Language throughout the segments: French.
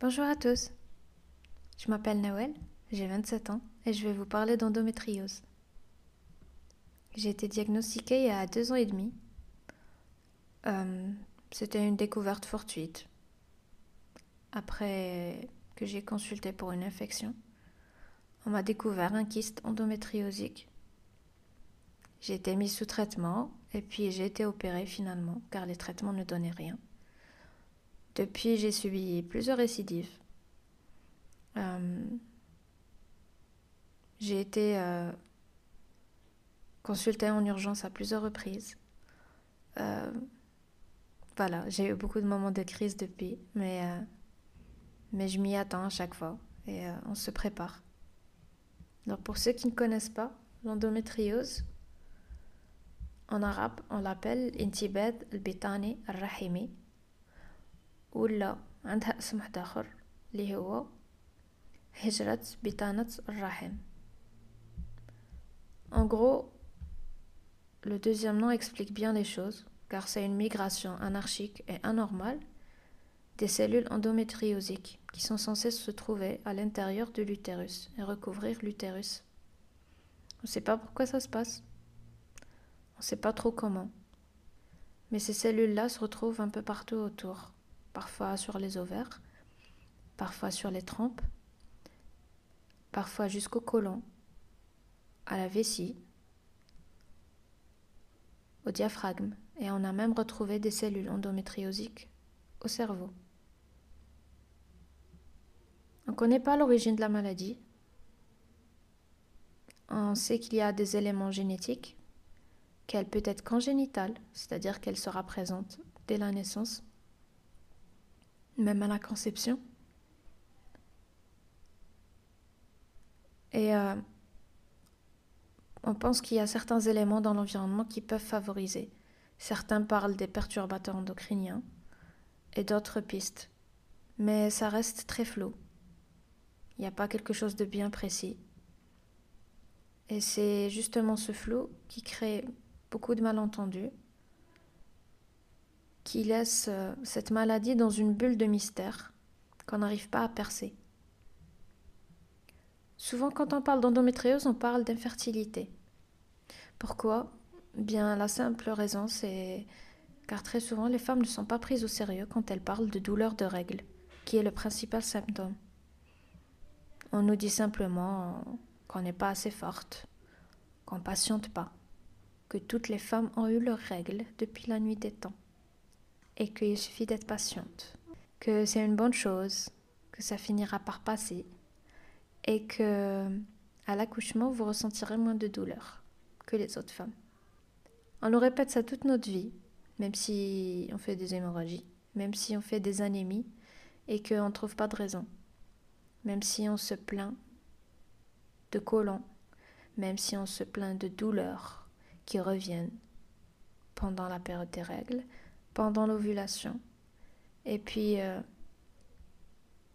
Bonjour à tous. Je m'appelle Noël, j'ai 27 ans et je vais vous parler d'endométriose. J'ai été diagnostiquée il y a deux ans et demi. Euh, C'était une découverte fortuite. Après que j'ai consulté pour une infection, on m'a découvert un kyste endométriosique. J'ai été mise sous traitement et puis j'ai été opérée finalement car les traitements ne donnaient rien. Depuis, j'ai subi plusieurs récidives. Euh, j'ai été euh, consultée en urgence à plusieurs reprises. Euh, voilà, j'ai eu beaucoup de moments de crise depuis, mais, mais je m'y attends à chaque fois et on se prépare. Alors pour ceux qui ne connaissent pas l'endométriose, en arabe, on l'appelle intibad al-bitani al-rahimi ولا عندها اسم واحد آخر اللي هو هجرة بطانة الرحم En gros, le deuxième nom explique bien les choses, car c'est une migration anarchique et anormale des cellules endométriosiques qui sont censées se trouver à l'intérieur de l'utérus et recouvrir l'utérus. On ne sait pas pourquoi ça se passe. On ne sait pas trop comment. Mais ces cellules-là se retrouvent un peu partout autour parfois sur les ovaires, parfois sur les trompes, parfois jusqu'au côlon, à la vessie, au diaphragme, et on a même retrouvé des cellules endométriosiques au cerveau. On ne connaît pas l'origine de la maladie. On sait qu'il y a des éléments génétiques, qu'elle peut être congénitale, c'est-à-dire qu'elle sera présente dès la naissance, même à la conception. Et euh, on pense qu'il y a certains éléments dans l'environnement qui peuvent favoriser. Certains parlent des perturbateurs endocriniens et d'autres pistes. Mais ça reste très flou. Il n'y a pas quelque chose de bien précis. Et c'est justement ce flou qui crée beaucoup de malentendus qui laisse euh, cette maladie dans une bulle de mystère qu'on n'arrive pas à percer. Souvent quand on parle d'endométriose, on parle d'infertilité. Pourquoi? Bien la simple raison, c'est car très souvent les femmes ne sont pas prises au sérieux quand elles parlent de douleur de règles, qui est le principal symptôme. On nous dit simplement qu'on n'est pas assez forte, qu'on patiente pas, que toutes les femmes ont eu leurs règles depuis la nuit des temps et qu'il suffit d'être patiente, que c'est une bonne chose, que ça finira par passer et que à l'accouchement vous ressentirez moins de douleur que les autres femmes. On nous répète ça toute notre vie, même si on fait des hémorragies, même si on fait des anémies et qu'on ne trouve pas de raison, même si on se plaint de colons, même si on se plaint de douleurs qui reviennent pendant la période des règles, pendant l'ovulation et puis euh,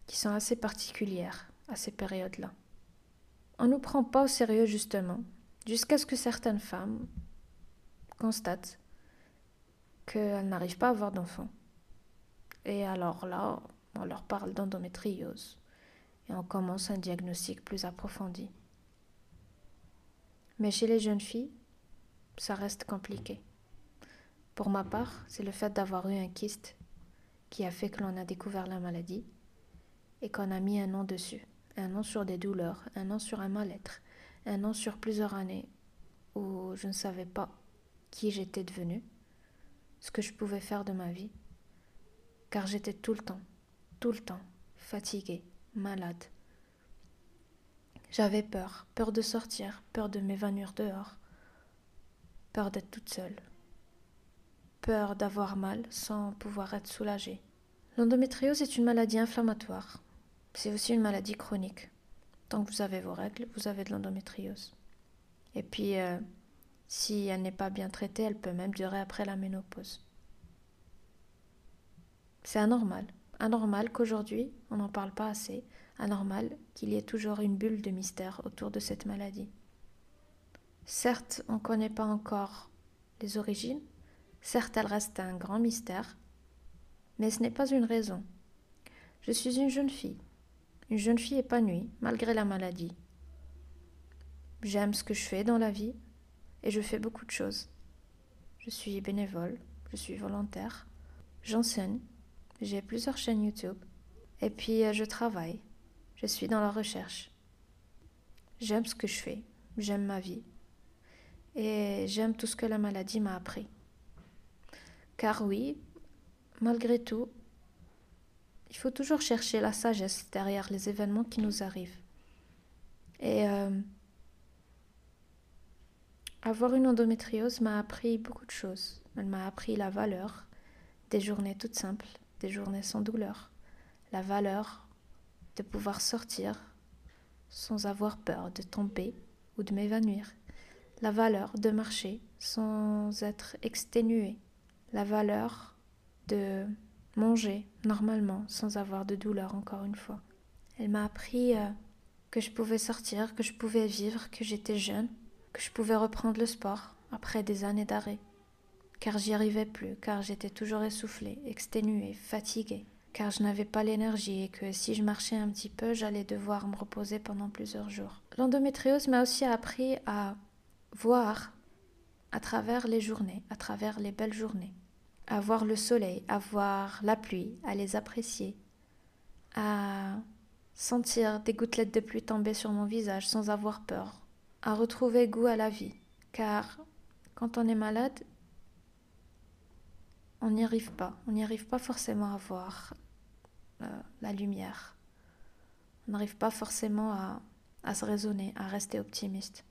qui sont assez particulières à ces périodes-là. On ne nous prend pas au sérieux justement, jusqu'à ce que certaines femmes constatent qu'elles n'arrivent pas à avoir d'enfants. Et alors là, on leur parle d'endométriose et on commence un diagnostic plus approfondi. Mais chez les jeunes filles, ça reste compliqué. Pour ma part, c'est le fait d'avoir eu un kyste qui a fait que l'on a découvert la maladie et qu'on a mis un nom dessus. Un nom sur des douleurs, un nom sur un mal-être, un nom sur plusieurs années où je ne savais pas qui j'étais devenue, ce que je pouvais faire de ma vie, car j'étais tout le temps, tout le temps, fatiguée, malade. J'avais peur, peur de sortir, peur de m'évanouir dehors, peur d'être toute seule peur d'avoir mal sans pouvoir être soulagée. L'endométriose est une maladie inflammatoire. C'est aussi une maladie chronique. Tant que vous avez vos règles, vous avez de l'endométriose. Et puis, euh, si elle n'est pas bien traitée, elle peut même durer après la ménopause. C'est anormal. Anormal qu'aujourd'hui, on n'en parle pas assez. Anormal qu'il y ait toujours une bulle de mystère autour de cette maladie. Certes, on ne connaît pas encore les origines, Certes, elle reste un grand mystère, mais ce n'est pas une raison. Je suis une jeune fille, une jeune fille épanouie malgré la maladie. J'aime ce que je fais dans la vie et je fais beaucoup de choses. Je suis bénévole, je suis volontaire, j'enseigne, j'ai plusieurs chaînes YouTube et puis euh, je travaille, je suis dans la recherche. J'aime ce que je fais, j'aime ma vie et j'aime tout ce que la maladie m'a appris. Car oui, malgré tout, il faut toujours chercher la sagesse derrière les événements qui nous arrivent. Et euh, avoir une endométriose m'a appris beaucoup de choses. Elle m'a appris la valeur des journées toutes simples, des journées sans douleur, la valeur de pouvoir sortir sans avoir peur de tomber ou de m'évanouir, la valeur de marcher sans être exténué, la valeur de manger normalement sans avoir de douleur encore une fois. Elle m'a appris euh, que je pouvais sortir, que je pouvais vivre, que j'étais jeune, que je pouvais reprendre le sport après des années d'arrêt. Car j'y arrivais plus, car j'étais toujours essoufflée, exténuée, fatiguée, car je n'avais pas l'énergie et que si je marchais un petit peu, j'allais devoir me reposer pendant plusieurs jours. L'endométriose m'a aussi appris à voir à travers les journées, à travers les belles journées, à voir le soleil, à voir la pluie, à les apprécier, à sentir des gouttelettes de pluie tomber sur mon visage sans avoir peur, à retrouver goût à la vie. Car quand on est malade, on n'y arrive pas. On n'y arrive pas forcément à voir euh, la lumière. On n'arrive pas forcément à, se raisonner, à rester optimiste.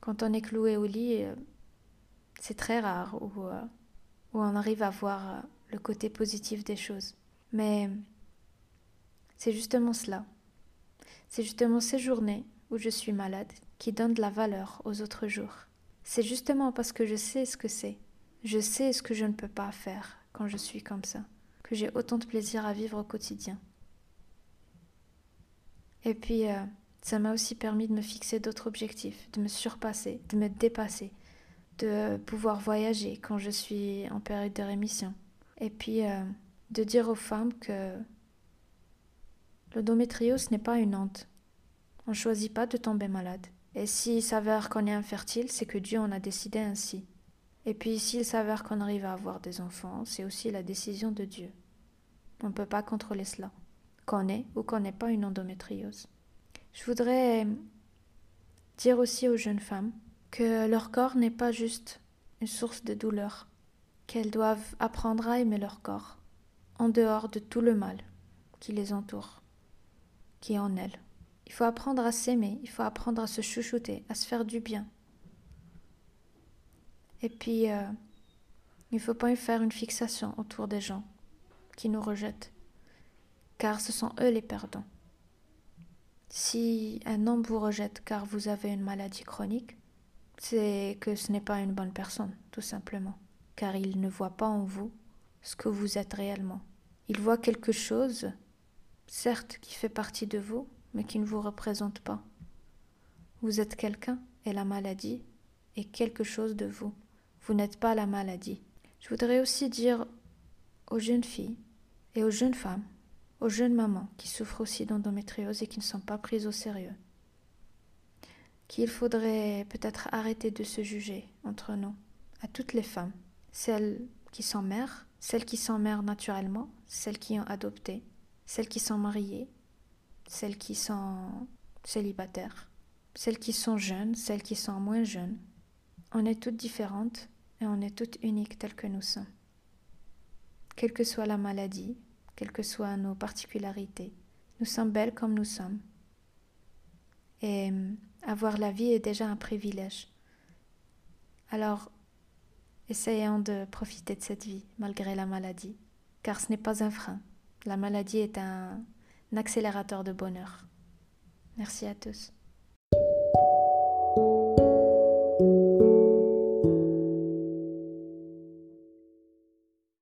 Quand on est cloué au lit, euh, c'est très rare où, euh, où, on arrive à voir le côté positif des choses. Mais c'est justement cela. C'est justement ces journées où je suis malade qui donne de la valeur aux autres jours. C'est justement parce que je sais ce que c'est, je sais ce que je ne peux pas faire quand je suis comme ça, que j'ai autant de plaisir à vivre au quotidien. Et puis, euh, ça m'a aussi permis de me fixer d'autres objectifs, de me surpasser, de me dépasser, de pouvoir voyager quand je suis en période de rémission. Et puis, euh, de dire aux femmes que l'endométriose n'est pas une honte. On ne choisit pas de tomber malade. Et s'il s'avère qu'on est infertile, c'est que Dieu en a décidé ainsi. Et puis s'il s'avère qu'on arrive à avoir des enfants, c'est aussi la décision de Dieu. On ne peut pas contrôler cela, qu'on ait ou qu'on n'ait pas une endométriose. Je voudrais dire aussi aux jeunes femmes que leur corps n'est pas juste une source de douleur, qu'elles doivent apprendre à aimer leur corps, en dehors de tout le mal qui les entoure, qui est en elles. Il faut apprendre à s'aimer, il faut apprendre à se chouchouter, à se faire du bien. Et puis, euh, il ne faut pas y faire une fixation autour des gens qui nous rejettent, car ce sont eux les perdants. Si un homme vous rejette car vous avez une maladie chronique, c'est que ce n'est pas une bonne personne, tout simplement, car il ne voit pas en vous ce que vous êtes réellement. Il voit quelque chose, certes, qui fait partie de vous, mais qui ne vous représente pas. Vous êtes quelqu'un et la maladie est quelque chose de vous. Vous n'êtes pas la maladie. Je voudrais aussi dire aux jeunes filles et aux jeunes femmes, aux jeunes mamans qui souffrent aussi d'endométriose et qui ne sont pas prises au sérieux, qu'il faudrait peut-être arrêter de se juger entre nous, à toutes les femmes, celles qui sont mères, celles qui sont mères naturellement, celles qui ont adopté, celles qui sont mariées, celles qui sont célibataires, celles qui sont jeunes, celles qui sont moins jeunes. On est toutes différentes et on est toutes uniques telles que nous sommes. Quelle que soit la maladie, quelles que soient nos particularités, nous sommes belles comme nous sommes. Et avoir la vie est déjà un privilège. Alors, essayons de profiter de cette vie malgré la maladie, car ce n'est pas un frein. La maladie est un, accélérateur de bonheur. Merci à tous.